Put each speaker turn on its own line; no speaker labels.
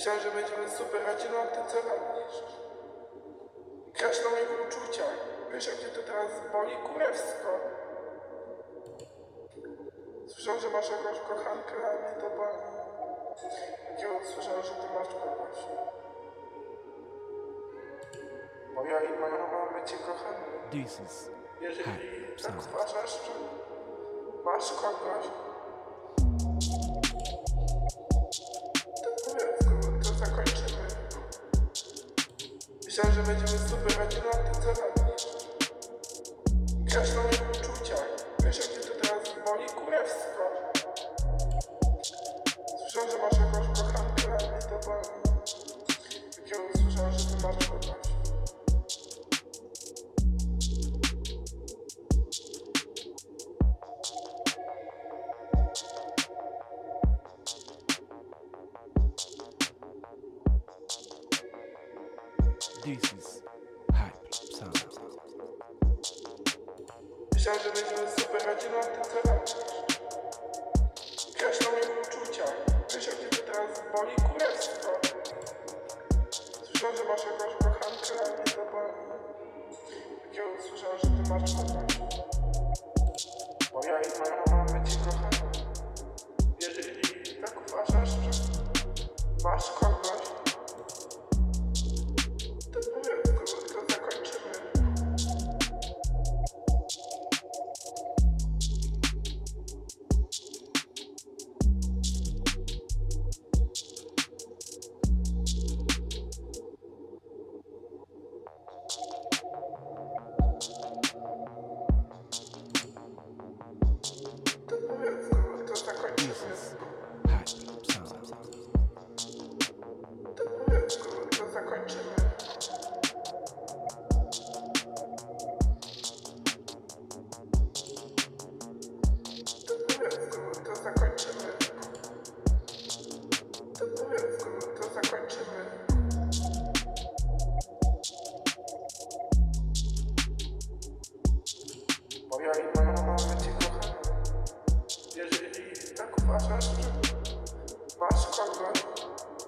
Myślałem, że będziemy super rodziną, a ty co robisz? Grasz na moich uczuciach. Wiesz, jak mnie to teraz boli kurewsko. Słyszałem, że masz jakąś kochankę, a mnie to boli. Ja usłyszałem, że ty masz kogoś. Bo ja i moja mama my cię kochamy.
This is
Jeżeli tak uważasz, że masz kogoś, to powiedz, Myślałem, że będziemy super a ty co robisz? Grasz na moich uczuciach. Wiesz, jak mnie to teraz boli kurewsko. Słyszałem, że masz jakąś kochankę, a mnie to boli.
This is Hype Sound.
Myślałem, że będziemy super rodziną, a ty co robisz? Na moich uczuciach. Wiesz, jak to teraz boli kurewsko. Słyszałem, że masz jakąś kochankę, a mnie to boli. Jak ja usłyszałem, że ty masz kogoś. Bo ja i moja mama my cię kochamy. Jeżeli tak uważasz, że masz kogoś, Başka, başka, başka.